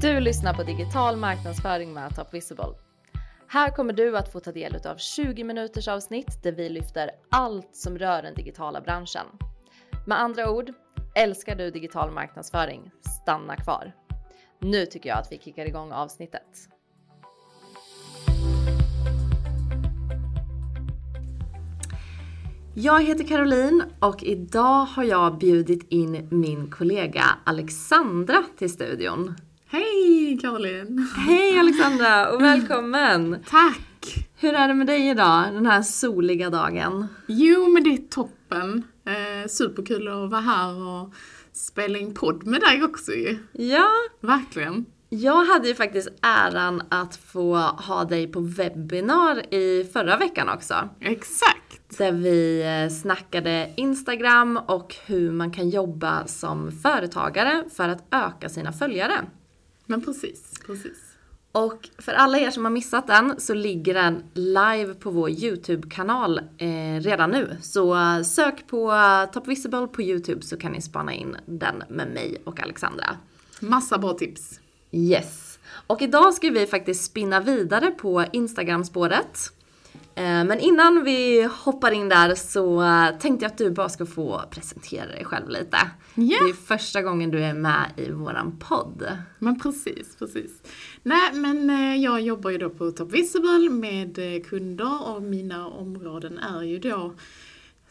Du lyssnar på digital marknadsföring med Top Visible. Här kommer du att få ta del av 20 minuters avsnitt där vi lyfter allt som rör den digitala branschen. Med andra ord, älskar du digital marknadsföring? Stanna kvar. Nu tycker jag att vi kickar igång avsnittet. Jag heter Caroline och idag har jag bjudit in min kollega Alexandra till studion. Hej Caroline! Hej Alexandra och välkommen! Tack! Hur är det med dig idag, den här soliga dagen? Jo men det är toppen. Eh, superkul att vara här och spela in podd med dig också ju. Ja! Verkligen. Jag hade ju faktiskt äran att få ha dig på webbinar i förra veckan också. Exakt. Där vi eh, snackade Instagram och hur man kan jobba som företagare för att öka sina följare. Men precis, precis. Och för alla er som har missat den så ligger den live på vår YouTube-kanal eh, redan nu. Så eh, sök på Top Visible på YouTube så kan ni spana in den med mig och Alexandra. Massa bra tips. Yes. Och idag ska vi faktiskt spinna vidare på Instagram-spåret. Eh, men innan vi hoppar in där så eh, tänkte jag att du bara ska få presentera dig själv lite. Ja. Det är första gången du är med i våran podd. Men precis, precis. Nej men eh, jag jobbar ju då på Top Visible med kunder och mina områden är ju då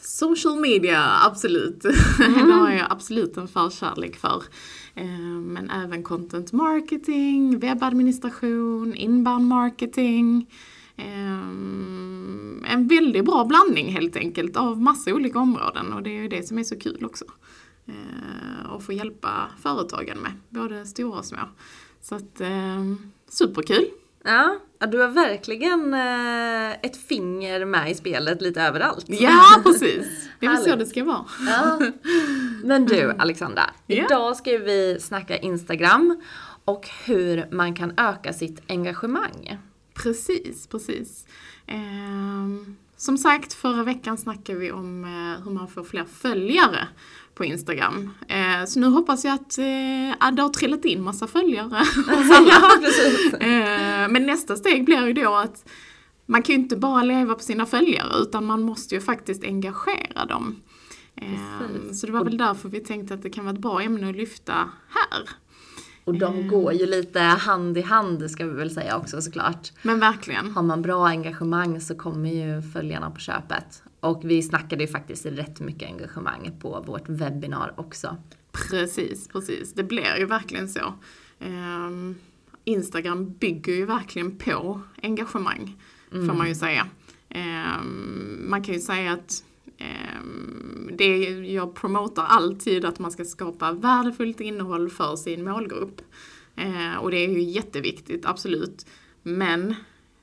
Social media, absolut. det har jag absolut en förkärlek för. Men även content marketing, webbadministration, inbound marketing. Eh, En väldigt bra blandning helt enkelt av massa olika områden och det är ju det som är så kul också. Och få hjälpa företagen med, både stora och små. Så att, eh, superkul! Ja, du har verkligen eh, ett finger med i spelet lite överallt. Ja, precis! Det är väl så det ska vara. Ja. Men du Alexandra, Ja. idag ska vi snacka Instagram och hur man kan öka sitt engagemang. Precis, precis. Ehm, som sagt, förra veckan snackade vi om eh, hur man får fler följare på Instagram. Eh, så nu hoppas jag att eh, det har trillat in massa följare. Eh, men nästa steg blir ju då att man kan ju inte bara leva på sina följare utan man måste ju faktiskt engagera dem. Ehm, Precis. så det var väl därför vi tänkte att det kan vara ett bra ämne att lyfta här. Och de går ju lite hand i hand ska vi väl säga också såklart. Men verkligen. Har man bra engagemang så kommer ju följarna på köpet. Och vi snackade ju faktiskt rätt mycket engagemang på vårt webbinar också. Precis, precis. Det blir ju verkligen så. Ehm, Instagram bygger ju verkligen på engagemang, får man ju säga. Ehm, man kan ju säga att det är, jag promotar alltid att man ska skapa värdefullt innehåll för sin målgrupp. Ehm, och det är ju jätteviktigt, absolut. Men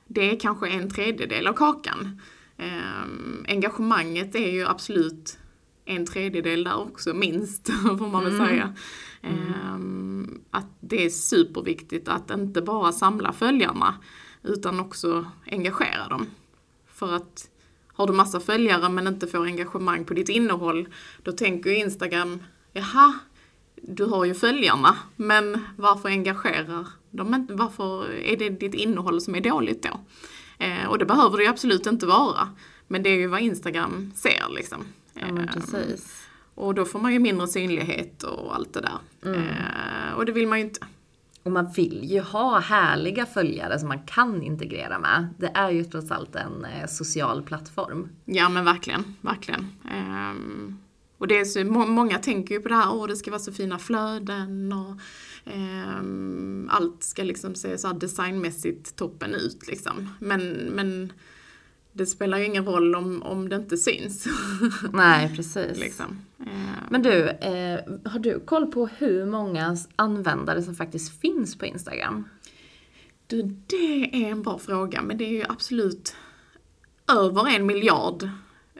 det är kanske en tredjedel av kakan. Ehm, engagemanget är ju absolut en tredjedel där också, minst, får man väl säga. Ehm, att det är superviktigt att inte bara samla följarna, utan också engagera dem. För att har du massa följare men inte får engagemang på ditt innehåll, då tänker ju Instagram, jaha, du har ju följarna, men varför engagerar de inte? Varför är det ditt innehåll som är dåligt då? Eh, och det behöver det ju absolut inte vara. Men det är ju vad Instagram ser liksom. Ja men Eh, precis. och då får man ju mindre synlighet och allt det där. Eh, och det vill man ju inte. Och man vill ju ha härliga följare som man kan integrera med. Det är ju trots allt en eh, social plattform. Ja men verkligen, verkligen. Um, och det är så, må, många tänker ju på det här, åh det ska vara så fina flöden och ehm, allt ska liksom se så här designmässigt toppen ut liksom. Men, men det spelar ingen roll om, om det inte syns. Nej, precis. liksom. Ehm, Men du, eh, har du koll på hur många användare som faktiskt finns på Instagram? Du, det är en bra fråga, men det är ju absolut över en miljard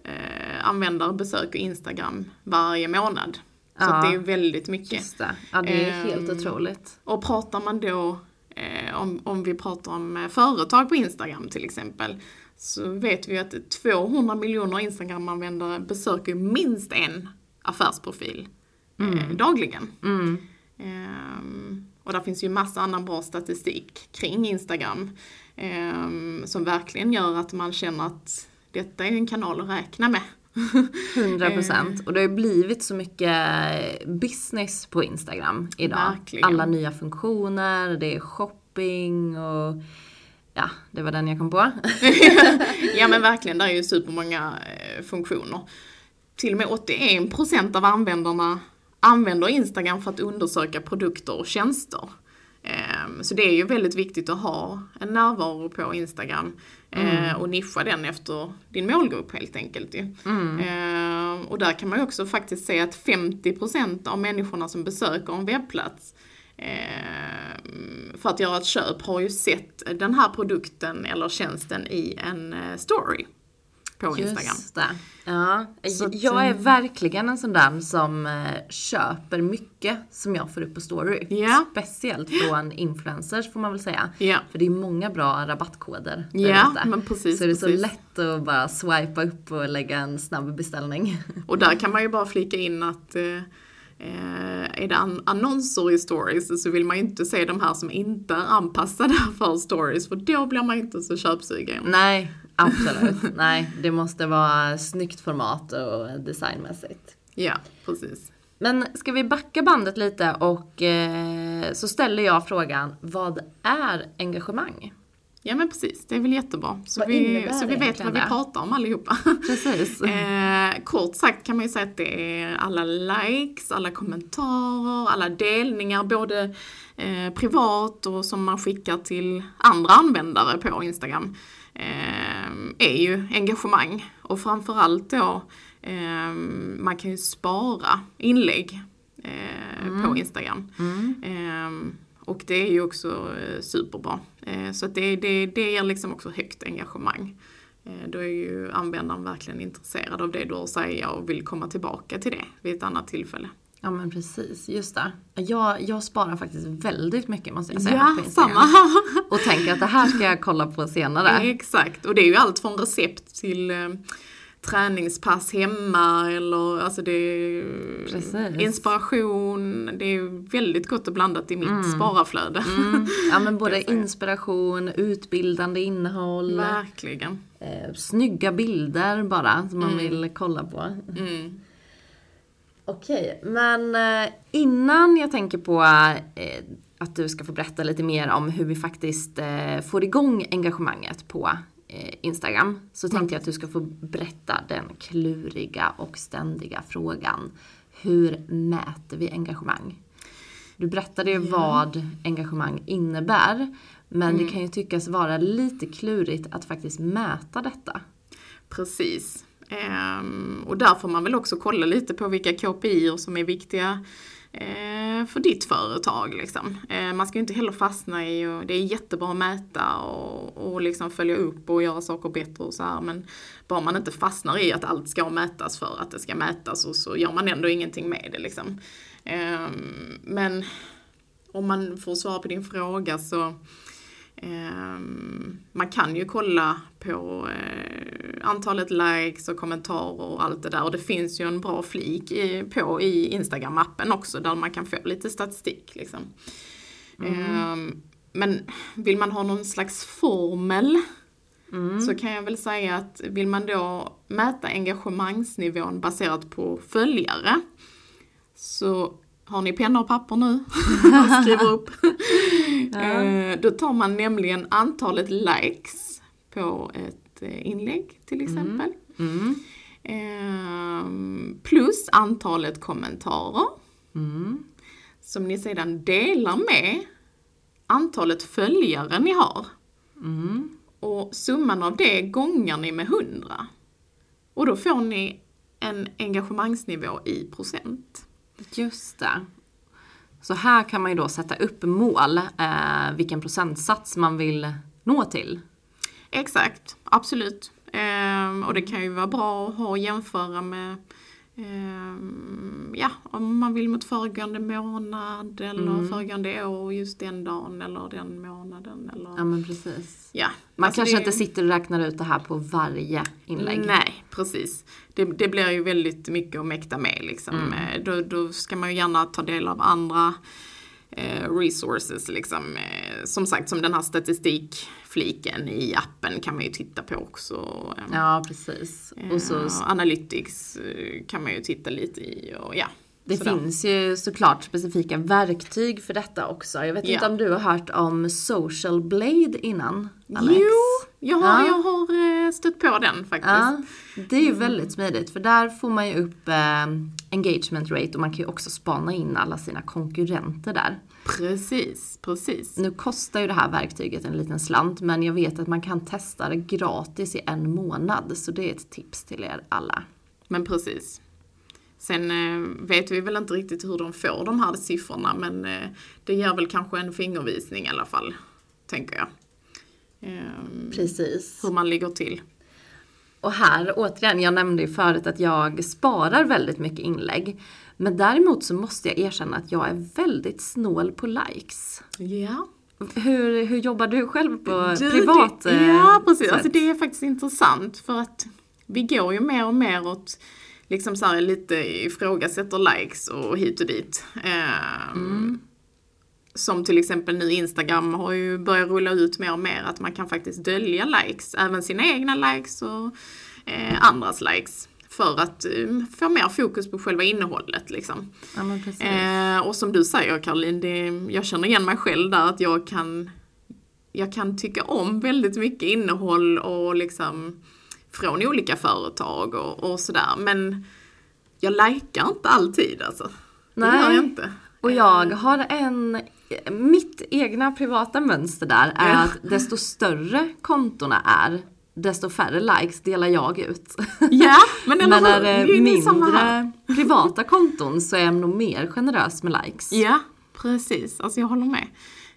eh, användare besöker Instagram varje månad. Så Ja. det är väldigt mycket. Det. Ja, det är helt Ehm, otroligt. Och pratar man då, eh, om, om vi pratar om eh, företag på Instagram till exempel, så vet vi att 200 miljoner Instagram-användare besöker minst en affärsprofil eh, dagligen. Mm. Ehm, Och där finns ju massa annan bra statistik kring Instagram. Eh, som verkligen gör att man känner att detta är en kanal att räkna med. 100 procent. Och det har ju blivit så mycket business på Instagram idag. Verkligen. Alla nya funktioner, det är shopping och ja, det var den jag kom på. ja men verkligen, där är ju supermånga eh, funktioner. Till och med 81% av användarna använder Instagram för att undersöka produkter och tjänster. Ehm, Så det är ju väldigt viktigt att ha en närvaro på Instagram eh, och nischa den efter din målgrupp helt enkelt ju. Ehm, Och där kan man ju också faktiskt se att 50% av människorna som besöker en webbplats för att göra ett köp har ju sett den här produkten eller tjänsten i en eh, story på Instagram. Just det. Ja, Så jag är eh, verkligen en sån där som eh, köper mycket som jag får upp på story. Ja. Speciellt från influencers får man väl säga. Ja. För det är många bra rabattkoder Ja, ute. men precis, Så det är så precis. lätt att bara swipa upp och lägga en snabb beställning. Och där kan man ju bara flika in att eh, är det an- annonser i stories så vill man ju inte se de här som inte är anpassade för stories för då blir man inte så köpsugen. Nej, absolut. Nej, det måste vara snyggt format och designmässigt. Ja, precis. Men ska vi backa bandet lite och eh, så ställer jag frågan, vad är engagemang? Ja men precis, det är väl jättebra. Så Vad vi, så vi vet vad vi pratar om allihopa. Precis. Eh, kort sagt kan man ju säga att det är alla likes, alla kommentarer, alla delningar, både eh, privat och som man skickar till andra användare på Instagram. Eh, är ju engagemang och framförallt då eh, man kan ju spara inlägg eh, på Instagram. Eh, och det är ju också eh, superbra. Eh, så det, det, det ger liksom också högt engagemang. Eh, Då är ju användaren verkligen intresserad av det du har att säga och vill komma tillbaka till det vid ett annat tillfälle. Ja men precis, just det. Jag, jag sparar faktiskt väldigt mycket måste jag säga Ja, samma. Och tänker att det här ska jag kolla på senare. Exakt, och det är ju allt från recept till träningspass hemma eller alltså det är Precis. inspiration. Det är väldigt gott och blandat i mitt spararflöde. Mm. Ja men både inspiration, utbildande innehåll, Verkligen. eh, snygga bilder bara som man Mm. vill kolla på. Mm. Okej, men eh, innan jag tänker på eh, att du ska få berätta lite mer om hur vi faktiskt eh, får igång engagemanget på Instagram så tänkte jag att du ska få berätta den kluriga och ständiga frågan. Hur mäter vi engagemang? Du berättade ju vad engagemang innebär men det kan ju tyckas vara lite klurigt att faktiskt mäta detta. Precis. Ehm, och där får man väl också kolla lite på vilka KPI som är viktiga eh, Eh, för ditt företag. Liksom. Eh, man ska ju inte heller fastna i, och det är jättebra att mäta och, och liksom följa upp och göra saker bättre och så här, men bara man inte fastnar i att allt ska mätas för att det ska mätas och så gör man ändå ingenting med det. Liksom. Ehm, men om man får svara på din fråga så man kan ju kolla på eh, antalet likes och kommentarer och allt det där. Och det finns ju en bra flik på i Instagram-appen också där man kan få lite statistik. Liksom. Ehm, men vill man ha någon slags formel så kan jag väl säga att vill man då mäta engagemangsnivån baserat på följare så har ni penna och papper nu? och skriver upp. Eh, Då tar man nämligen antalet likes på ett eh, inlägg till exempel. Mm. Ehm, Plus antalet kommentarer. Mm. Som ni sedan delar med antalet följare ni har. Mm. Och summan av det gångar ni med 100. Och då får ni en engagemangsnivå i procent. Just det. Så här kan man ju då sätta upp mål, eh, vilken procentsats man vill nå till. Exakt, absolut. Eh, och det kan ju vara bra att ha och jämföra med ja, om man vill mot föregående månad eller föregående år just den dagen eller den månaden eller Ja men precis. ja. Man Alltså kanske det- inte sitter och räknar ut det här på varje inlägg. Nej, precis. Det, det blir ju väldigt mycket att mäkta med liksom. Mm. Eh, Då, då ska man ju gärna ta del av andra eh, resources liksom. Eh, som sagt, som den här statistikfliken i appen kan man ju titta på också. Eh, Ja, precis. Och så, eh, Analytics eh, kan man ju titta lite i och ja. det sådär. finns ju såklart specifika verktyg för detta också. Jag vet Ja. inte om du har hört om Social Blade innan, Alex? Jo, jag har, Ja. jag har eh, stött på den faktiskt. Ja, det är ju väldigt smidigt för där får man ju upp eh, engagement rate och man kan ju också spana in alla sina konkurrenter där. Precis, precis. Nu kostar ju det här verktyget en liten slant men jag vet att man kan testa det gratis i en månad så det är ett tips till er alla. Men precis. Sen eh, vet vi väl inte riktigt hur de får de här siffrorna men eh, det ger väl kanske en fingervisning i alla fall, tänker jag. Ehm, Precis. hur man ligger till. Och här återigen, jag nämnde ju förut att jag sparar väldigt mycket inlägg. Men däremot så måste jag erkänna att jag är väldigt snål på likes. Ja. Hur, hur jobbar du själv på Du, privat det, Ja, eh, precis. sätt? Alltså, det är faktiskt intressant för att vi går ju mer och mer åt liksom så här lite ifrågasätter likes och hit och dit. Ehm, Som till exempel nu Instagram har ju börjat rulla ut mer och mer att man kan faktiskt dölja likes, även sina egna likes och eh, andras likes. För att eh, få mer fokus på själva innehållet liksom. Ja. Eh, och som du säger Caroline, det, jag känner igen mig själv där att jag kan, jag kan tycka om väldigt mycket innehåll och liksom från olika företag och, och sådär. Men jag likar inte alltid alltså. Det Nej. gör jag inte. Och jag har en, mitt egna privata mönster där är att desto större kontona är, desto färre likes delar jag ut. Ja, men Men hur? är Det är mindre privata konton så är jag nog mer generös med likes. Ja, precis. Alltså jag håller med.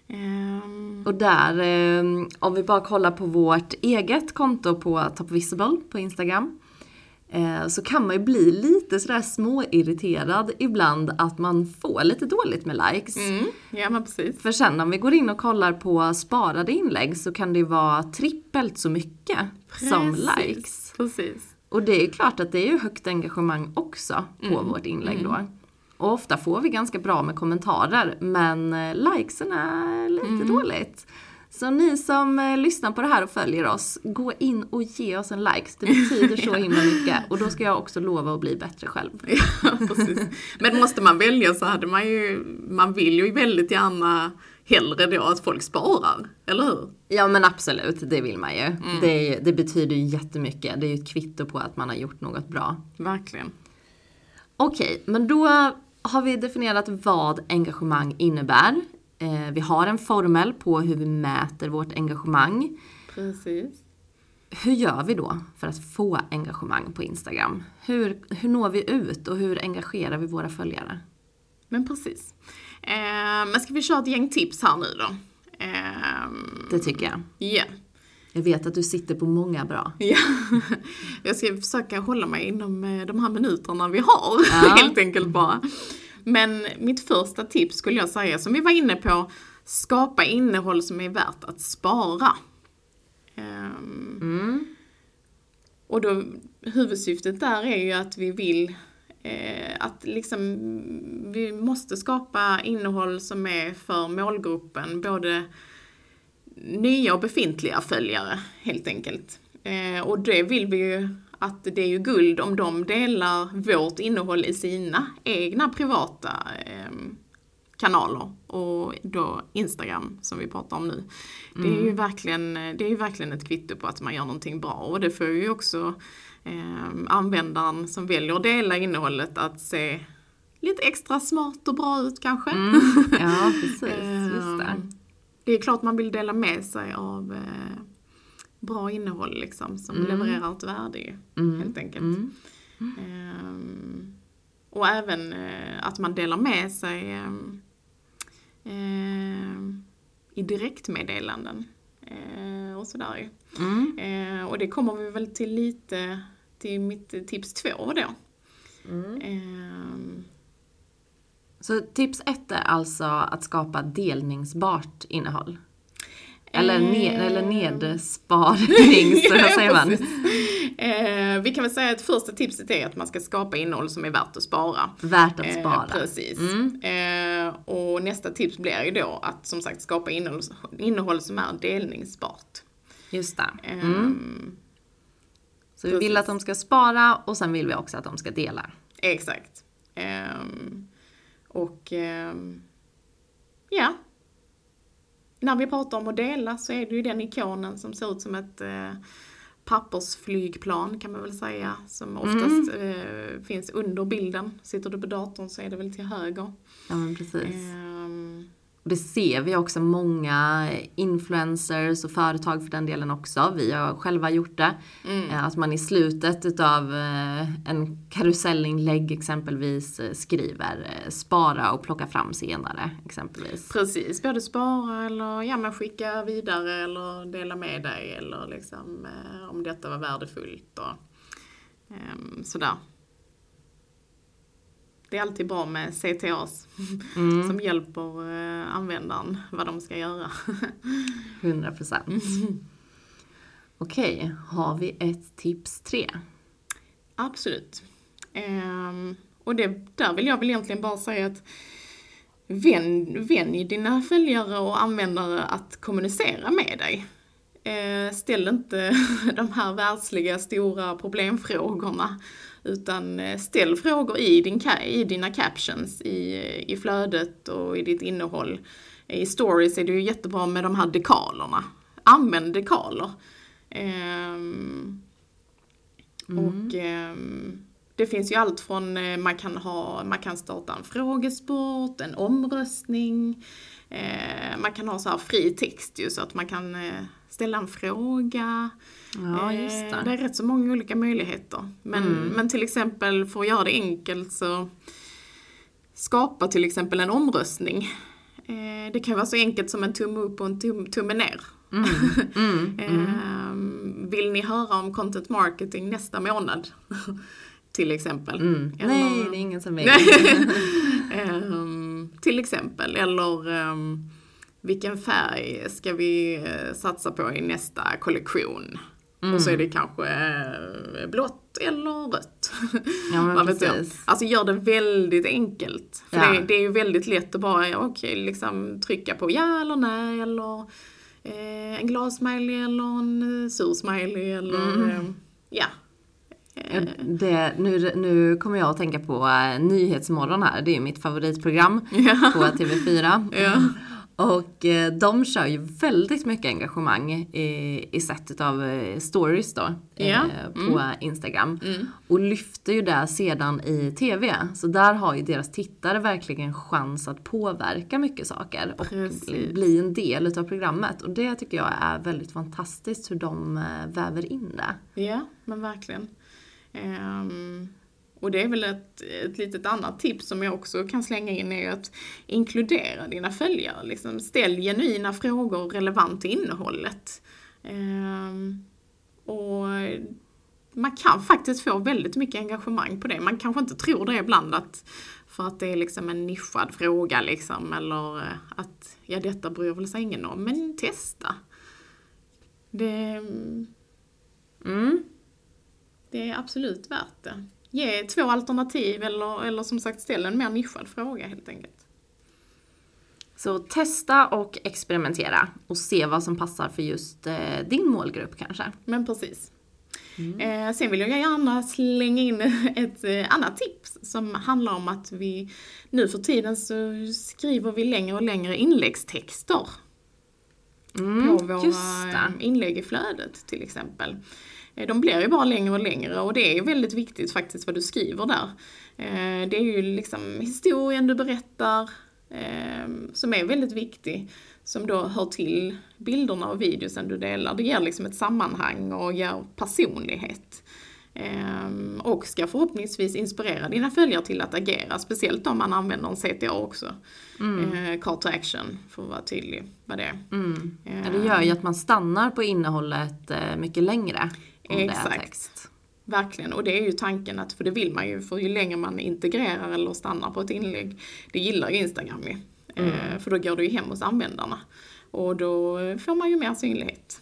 Ehm, Och där, eh, om vi bara kollar på vårt eget konto på Top Visible på Instagram. Eh, så kan man ju bli lite sådär småirriterad ibland att man får lite dåligt med likes. mm, ja men precis. För sen om vi går in och kollar på sparade inlägg så kan det ju vara trippelt så mycket som Precis, likes. Precis. Och det är ju klart att det är ju högt engagemang också på Mm. vårt inlägg då. Och ofta får vi ganska bra med kommentarer men eh, likesen är lite Mm. dåligt. Så ni som eh, lyssnar på det här och följer oss, gå in och ge oss en like. Det betyder så himla mycket. Och då ska jag också lova att bli bättre själv. Ja, precis. Men måste man välja så hade man ju, man vill ju väldigt gärna hellre då att folk sparar, eller hur? Ja men absolut, det vill man ju. Mm. Det, det betyder ju jättemycket. Det är ju ett kvitto på att man har gjort något bra. Verkligen. Okej, men då har vi definierat vad engagemang innebär. Eh, vi har en formel på hur vi mäter vårt engagemang. Precis. Hur gör vi då för att få engagemang på Instagram? Hur, hur når vi ut och hur engagerar vi våra följare? Men precis. Eh, men ska vi köra ett gäng tips här nu då? Eh, Det tycker jag. Ja. Jag vet att du sitter på många bra. Ja. Jag ska försöka hålla mig inom eh, de här minuterna vi har, Ja. helt enkelt bara. Men mitt första tips skulle jag säga, som vi var inne på, skapa innehåll som är värt att spara. Ehm, Mm. Och då, huvudsyftet där är ju att vi vill eh, att liksom, vi måste skapa innehåll som är för målgruppen, både nya och befintliga följare helt enkelt. Eh, och det vill vi ju att det är ju guld om de delar vårt innehåll i sina egna privata eh, kanaler och då Instagram som vi pratar om nu. Det är ju verkligen, det är ju verkligen ett kvitto på att man gör någonting bra och det får ju också eh, användaren som väljer att dela innehållet att se lite extra smart och bra ut kanske. Ja, precis. Just det. Ehm, Det är klart man vill dela med sig av eh, bra innehåll liksom som levererar ett värde ju, helt enkelt. Mm. Ehm, och även eh, att man delar med sig ehm, ehm, i direktmeddelanden eh, och sådär ju. Mm. Eh, och det kommer vi väl till lite till mitt tips två då. Mm. Ehm, Så tips ett är alltså att skapa delningsbart innehåll. Eller, ned, eller nedsparning, så vad säger man? Eh, vi kan väl säga att första tipset är att man ska skapa innehåll som är värt att spara. Värt att spara. Eh, precis. Eh, och nästa tips blir ju då att som sagt skapa innehåll, innehåll som är delningsbart. Just det. Ehm, Så vi vill att de ska spara och sen vill vi också att de ska dela. Exakt. Ehm, och ehm, ja. När vi pratar om att dela så är det ju den ikonen som ser ut som ett eh, pappersflygplan kan man väl säga. Som oftast eh, finns under bilden. Sitter du på datorn så är det väl till höger. Ja precis. Och det ser vi också många influencers och företag för den delen också. Vi har själva gjort det. Eh, Att man i slutet utav eh, en karusellinlägg exempelvis eh, skriver spara och plocka fram senare exempelvis. Precis, både spara eller ja, men skicka vidare eller dela med dig eller liksom om detta var värdefullt och ehm, sådär. Det är alltid bra med CTAs som hjälper eh, användaren vad de ska göra. 100 procent. Okej, har vi ett tips tre? Absolut. Ehm, och det, där vill jag väl egentligen bara säga att vän, vänj dina följare och användare att kommunicera med dig. Eh, ställ inte de här världsliga stora problemfrågorna utan eh, ställ frågor i, din, i dina captions, i, i flödet och i ditt innehåll. I stories är det ju jättebra med de här dekalerna. Använd dekaler. Ehm, och ehm, det finns ju allt från, eh, man kan ha, man kan starta en frågesport, en omröstning, eh, man kan ha så här fri text ju så att man kan eh, ställa en fråga. Ja, just Eh, det. det är rätt så många olika möjligheter. Men, men till exempel för att göra det enkelt så skapa till exempel en omröstning. Eh, det kan vara så enkelt som en tumme upp och en tum, tumme ner. Ehm, vill ni höra om content marketing nästa månad? till exempel. Eller- Nej, det är ingen som vill. Ehm, till exempel, eller ehm, vilken färg ska vi eh, satsa på i nästa kollektion? Och så är det kanske eh, blått eller rött. Ja, men vet jag. Alltså gör det väldigt enkelt. För Ja. det, det är ju väldigt lätt att bara, okej, liksom trycka på ja eller nej eller eh, en glad smiley eller en eh, sur smiley eller Mm. eh, ja. Det, nu, nu kommer jag att tänka på Nyhetsmorgon här, det är ju mitt favoritprogram på TV4. Ja. Och eh, de kör ju väldigt mycket engagemang i, i sättet av eh, stories då. Ja. På Instagram. Och lyfter ju det sedan i TV. Så där har ju deras tittare verkligen chans att påverka mycket saker. Och Precis. bli en del utav programmet. Och det tycker jag är väldigt fantastiskt hur de eh, väver in det. Ja, men verkligen. Ehm, och det är väl ett, ett litet annat tips som jag också kan slänga in är att inkludera dina följare. Liksom ställ genuina frågor relevant till innehållet. Ehm, och man kan faktiskt få väldigt mycket engagemang på det. Man kanske inte tror det ibland att för att det är liksom en nischad fråga liksom eller eh, att ja detta bryr väl sig ingen om. Men testa. Det, Mm. det är absolut värt det. Ge två alternativ eller, eller som sagt ställ en mer nischad fråga helt enkelt. Så testa och experimentera och se vad som passar för just eh, din målgrupp kanske. Men precis. Eh, sen vill jag gärna slänga in ett eh, annat tips som handlar om att vi nu för tiden så skriver vi längre och längre inläggstexter Mm, på våra inlägg i flödet till exempel. Eh, De blir ju bara längre och längre och det är väldigt viktigt faktiskt vad du skriver där. Eh, Det är ju liksom historien du berättar eh, som är väldigt viktig, som då hör till bilderna och videosen du delar. Det ger liksom ett sammanhang och ger personlighet. Ehm, och ska förhoppningsvis inspirera dina följare till att agera, speciellt om man använder en CTA också. Eh, call to action, för att vara tydlig vad det är. Mm. Det gör ju att man stannar på innehållet eh, mycket längre. Om det är Exakt. text. Verkligen, och det är ju tanken att, för det vill man ju, för ju längre man integrerar eller stannar på ett inlägg, det gillar ju Instagram ju. Eh, för då går det ju hem hos användarna. Och då får man ju mer synlighet.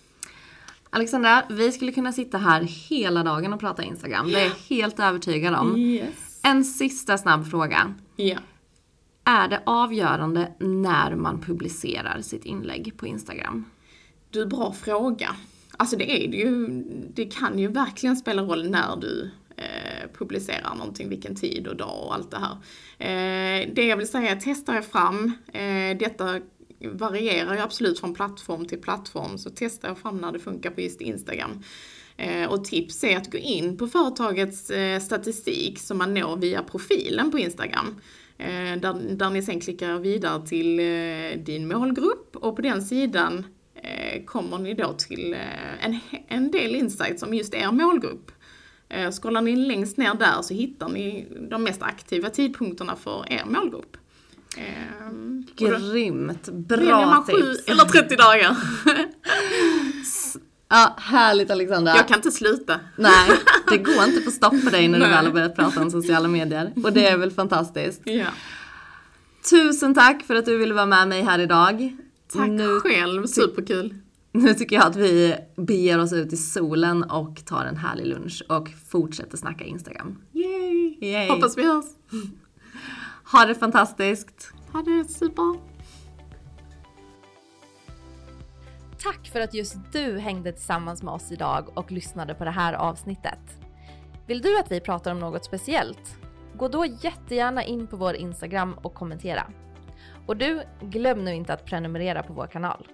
Alexandra, vi skulle kunna sitta här hela dagen och prata Instagram. Det är jag helt övertygad om. Yes. En sista snabb fråga. Ja. Är det avgörande när man publicerar sitt inlägg på Instagram? Du, bra fråga. Alltså det är det ju, det kan ju verkligen spela roll när du eh, publicerar någonting, vilken tid och dag och allt det här. Eh, det jag vill säga, testa er fram. Eh, detta varierar ju absolut från plattform till plattform, så testa er fram när det funkar på just Instagram. Eh, och tips är att gå in på företagets eh, statistik som man når via profilen på Instagram. Eh, där, där ni sen klickar vidare till din målgrupp och på den sidan kommer ni då till eh, en, en del insights om just er målgrupp. Eh, scrollar ni längst ner där så hittar ni de mest aktiva tidpunkterna för er målgrupp. Ehm, Grymt! Bra man 7 tips! eller 30 dagar. Ja, härligt Alexandra! Jag kan inte sluta. Nej, det går inte att få stopp på dig när du väl har börjat prata om sociala medier. Och det är väl fantastiskt. Ja. Tusen tack för att du ville vara med mig här idag. Tack Nu, själv, superkul. nu tycker jag att vi beger oss ut i solen och tar en härlig lunch och fortsätter snacka Instagram. Yay. Yay. Hoppas vi hörs. Ha det fantastiskt! Ha det super. Tack för att just du hängde tillsammans med oss idag och lyssnade på det här avsnittet. Vill du att vi pratar om något speciellt? Gå då jättegärna in på vår Instagram och kommentera. Och du, glöm nu inte att prenumerera på vår kanal.